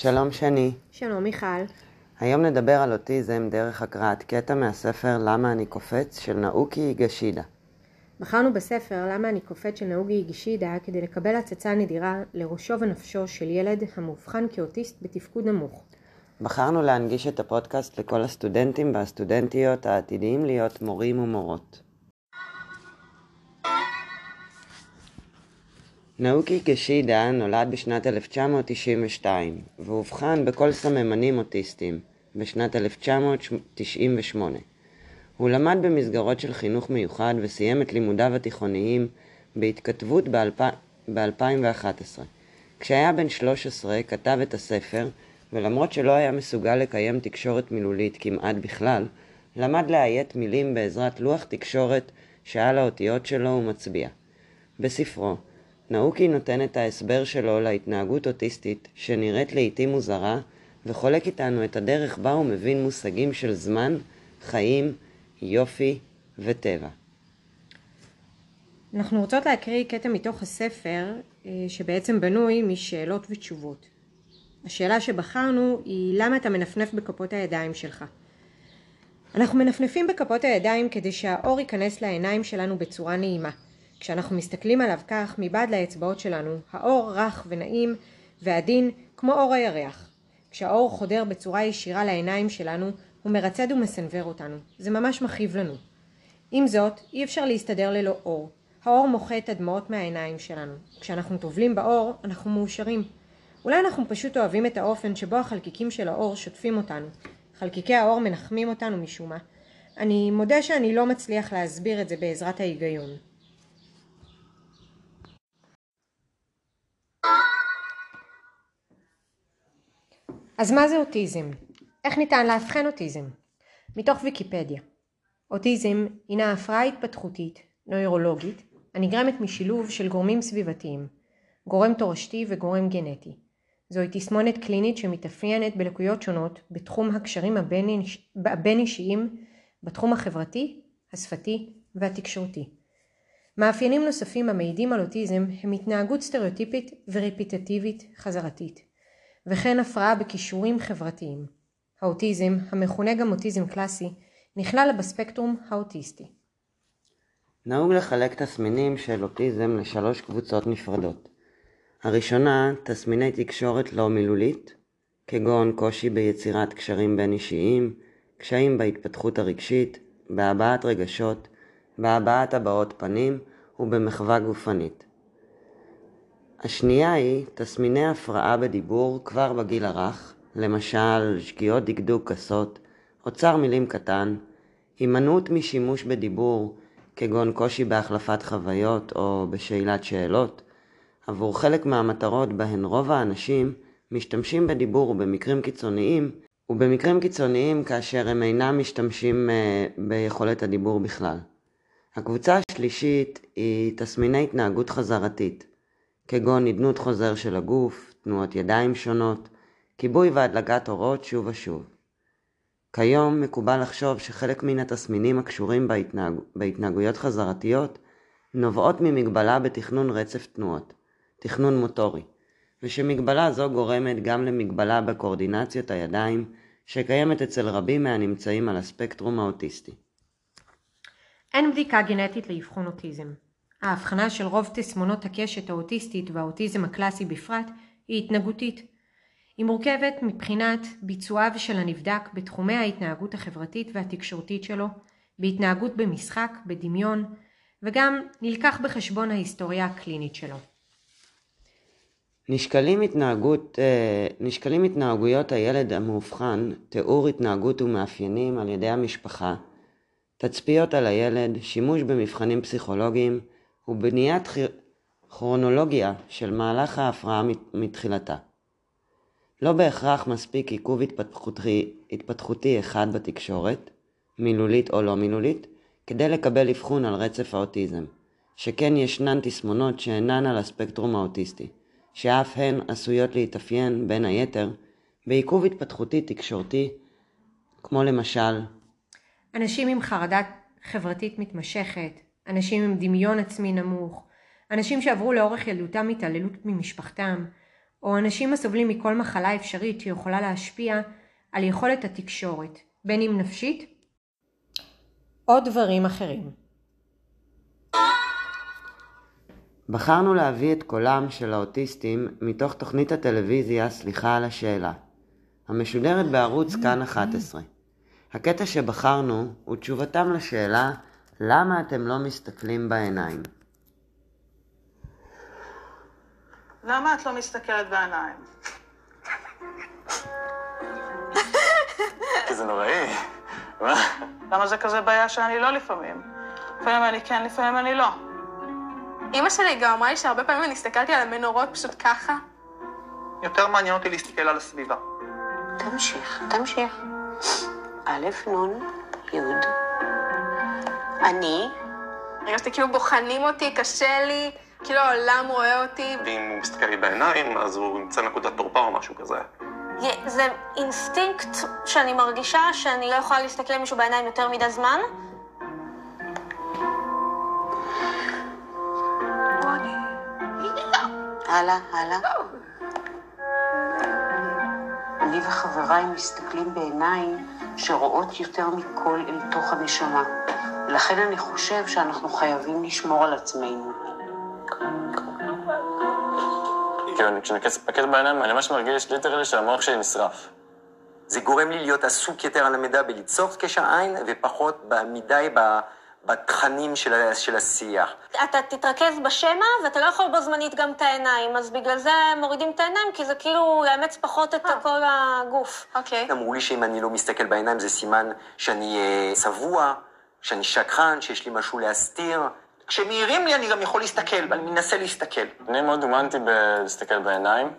שלום שני. שלום מיכל. היום נדבר על אוטיזם דרך הקראת קטע מהספר "למה אני קופץ" של נאוקי גשידה. בחרנו בספר "למה אני קופץ" של נאוגי גשידה כדי לקבל הצצה נדירה לראשו ונפשו של ילד המאובחן כאוטיסט בתפקוד נמוך. בחרנו להנגיש את הפודקאסט לכל הסטודנטים והסטודנטיות העתידיים להיות מורים ומורות. נאוקי גשידה נולד בשנת 1992 ואובחן בכל סממנים אוטיסטיים בשנת 1998. הוא למד במסגרות של חינוך מיוחד וסיים את לימודיו התיכוניים בהתכתבות ב-2011. כשהיה בן 13 כתב את הספר ולמרות שלא היה מסוגל לקיים תקשורת מילולית כמעט בכלל, למד לאיית מילים בעזרת לוח תקשורת שעל האותיות שלו הוא מצביע. בספרו, נאוקי נותן את ההסבר שלו להתנהגות אוטיסטית שנראית לעיתים מוזרה וחולק איתנו את הדרך בה הוא מבין מושגים של זמן, חיים, יופי וטבע. אנחנו רוצות להקריא קטע מתוך הספר אה, שבעצם בנוי משאלות ותשובות. השאלה שבחרנו היא למה אתה מנפנף בכפות הידיים שלך? אנחנו מנפנפים בכפות הידיים כדי שהאור ייכנס לעיניים שלנו בצורה נעימה. כשאנחנו מסתכלים עליו כך, מבעד לאצבעות שלנו, האור רך ונעים ועדין כמו אור הירח. כשהאור חודר בצורה ישירה לעיניים שלנו, הוא מרצד ומסנוור אותנו. זה ממש מכאיב לנו. עם זאת, אי אפשר להסתדר ללא אור. האור מוחה את הדמעות מהעיניים שלנו. כשאנחנו טובלים באור, אנחנו מאושרים. אולי אנחנו פשוט אוהבים את האופן שבו החלקיקים של האור שוטפים אותנו. חלקיקי האור מנחמים אותנו משום מה. אני מודה שאני לא מצליח להסביר את זה בעזרת ההיגיון. אז מה זה אוטיזם? איך ניתן לאבחן אוטיזם? מתוך ויקיפדיה אוטיזם הינה הפרעה התפתחותית, נוירולוגית, הנגרמת משילוב של גורמים סביבתיים, גורם תורשתי וגורם גנטי. זוהי תסמונת קלינית שמתאפיינת בלקויות שונות בתחום הקשרים הבין-אישיים, בתחום החברתי, השפתי והתקשורתי. מאפיינים נוספים המעידים על אוטיזם הם התנהגות סטריאוטיפית ורפיטטיבית חזרתית. וכן הפרעה בכישורים חברתיים. האוטיזם, המכונה גם אוטיזם קלאסי, נכלל בספקטרום האוטיסטי. נהוג לחלק תסמינים של אוטיזם לשלוש קבוצות נפרדות. הראשונה, תסמיני תקשורת לא מילולית, כגון קושי ביצירת קשרים בין אישיים, קשיים בהתפתחות הרגשית, בהבעת רגשות, בהבעת הבעות פנים ובמחווה גופנית. השנייה היא תסמיני הפרעה בדיבור כבר בגיל הרך, למשל שגיאות דקדוק גסות, אוצר מילים קטן, הימנעות משימוש בדיבור, כגון קושי בהחלפת חוויות או בשאלת שאלות, עבור חלק מהמטרות בהן רוב האנשים משתמשים בדיבור במקרים קיצוניים, ובמקרים קיצוניים כאשר הם אינם משתמשים uh, ביכולת הדיבור בכלל. הקבוצה השלישית היא תסמיני התנהגות חזרתית, כגון נדנות חוזר של הגוף, תנועות ידיים שונות, כיבוי והדלקת אורות שוב ושוב. כיום מקובל לחשוב שחלק מן התסמינים הקשורים בהתנהג... בהתנהגויות חזרתיות נובעות ממגבלה בתכנון רצף תנועות, תכנון מוטורי, ושמגבלה זו גורמת גם למגבלה בקואורדינציות הידיים שקיימת אצל רבים מהנמצאים על הספקטרום האוטיסטי. אין בדיקה גנטית לאבחון אוטיזם. ההבחנה של רוב תסמונות הקשת האוטיסטית והאוטיזם הקלאסי בפרט היא התנהגותית. היא מורכבת מבחינת ביצועיו של הנבדק בתחומי ההתנהגות החברתית והתקשורתית שלו, בהתנהגות במשחק, בדמיון, וגם נלקח בחשבון ההיסטוריה הקלינית שלו. נשקלים, התנהגות, אה, נשקלים התנהגויות הילד המאובחן, תיאור התנהגות ומאפיינים על ידי המשפחה, תצפיות על הילד, שימוש במבחנים פסיכולוגיים, ובניית כרונולוגיה של מהלך ההפרעה מתחילתה. לא בהכרח מספיק עיכוב התפתחותי, התפתחותי אחד בתקשורת, מילולית או לא מילולית, כדי לקבל אבחון על רצף האוטיזם, שכן ישנן תסמונות שאינן על הספקטרום האוטיסטי, שאף הן עשויות להתאפיין, בין היתר, בעיכוב התפתחותי תקשורתי, כמו למשל אנשים עם חרדה חברתית מתמשכת, אנשים עם דמיון עצמי נמוך, אנשים שעברו לאורך ילדותם התעללות ממשפחתם, או אנשים הסובלים מכל מחלה אפשרית שיכולה להשפיע על יכולת התקשורת, בין אם נפשית או דברים אחרים. בחרנו להביא את קולם של האוטיסטים מתוך תוכנית הטלוויזיה סליחה על השאלה, המשודרת בערוץ כאן 11. הקטע שבחרנו הוא תשובתם לשאלה למה אתם לא מסתכלים בעיניים. למה את לא מסתכלת בעיניים? כי זה נוראי. מה? למה זה כזה בעיה שאני לא לפעמים? לפעמים אני כן, לפעמים אני לא. אימא שלי גם אמרה לי שהרבה פעמים אני הסתכלתי על המנורות פשוט ככה. יותר מעניין אותי להסתכל על הסביבה. תמשיך, תמשיך. א', נ', י'. אני, הרגשתי כאילו בוחנים אותי, קשה לי, כאילו העולם רואה אותי. ואם הוא מסתכל לי בעיניים, אז הוא ימצא נקודת תורפה או משהו כזה. זה אינסטינקט שאני מרגישה שאני לא יכולה להסתכל למישהו בעיניים יותר מדי זמן. הלאה, הלאה. אני וחבריי מסתכלים בעיניים שרואות יותר מכל אל תוך הנשמה. לכן אני חושב שאנחנו חייבים לשמור על עצמנו. כאילו, אני- כשאני מסתכל בעיניים, אני ממש מרגיש ליטרלי שהמוח שלי נשרף. זה גורם לי להיות עסוק יותר על המידע בליצור קשר עין, ופחות מדי בתכנים של, של השיח. אתה תתרכז בשמע, ואתה לא יכול בו זמנית גם את העיניים, אז בגלל זה מורידים את העיניים, כי זה כאילו לאמץ פחות את כל הגוף. אוקיי. אמרו לי שאם אני לא מסתכל בעיניים זה סימן שאני אה, צבוע, שאני שקרן, שיש לי משהו להסתיר. כשמעירים לי אני גם יכול להסתכל, ואני מנסה להסתכל. אני מאוד אומנתי בלהסתכל בעיניים,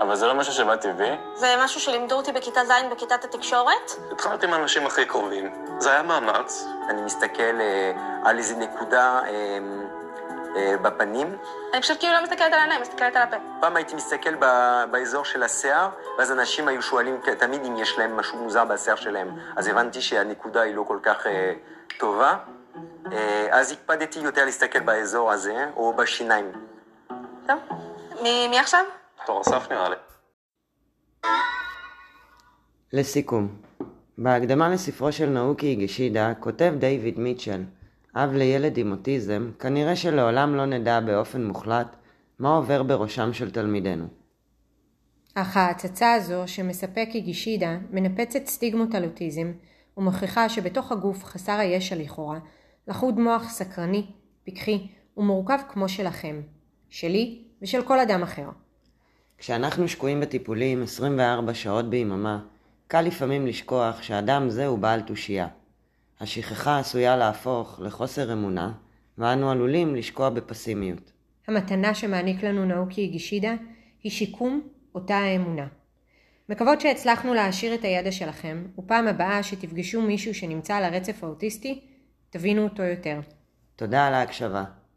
אבל זה לא משהו שבא טבעי. זה משהו שלימדו אותי בכיתה ז' בכיתת התקשורת. התחלתי עם האנשים הכי קרובים. זה היה מאמץ. אני מסתכל אה, על איזה נקודה אה, בפנים. אני פשוט כאילו לא מסתכלת על העיניים, מסתכלת על הפה. פעם הייתי מסתכל ב- באזור של השיער, ואז אנשים היו שואלים תמיד אם יש להם משהו מוזר בשיער שלהם. אז הבנתי שהנקודה היא לא כל כך אה, טובה. אה, אז הקפדתי יותר להסתכל באזור הזה, או בשיניים. טוב. מי מי עכשיו? תור אסף נראה לי. לסיכום, בהקדמה לספרו של נאוקי גישידה כותב דיוויד מיטשל, אב לילד עם אוטיזם, כנראה שלעולם לא נדע באופן מוחלט מה עובר בראשם של תלמידינו. אך ההצצה הזו שמספק איגישידה מנפצת סטיגמות על אוטיזם ומוכיחה שבתוך הגוף חסר הישע לכאורה לחוד מוח סקרני, פיקחי ומורכב כמו שלכם, שלי ושל כל אדם אחר. כשאנחנו שקועים בטיפולים 24 שעות ביממה, קל לפעמים לשכוח שאדם זה הוא בעל תושייה. השכחה עשויה להפוך לחוסר אמונה, ואנו עלולים לשקוע בפסימיות. המתנה שמעניק לנו נאוקי איגישידה היא שיקום אותה האמונה. מקוות שהצלחנו להעשיר את הידע שלכם, ופעם הבאה שתפגשו מישהו שנמצא על הרצף האוטיסטי, תבינו אותו יותר. תודה על ההקשבה.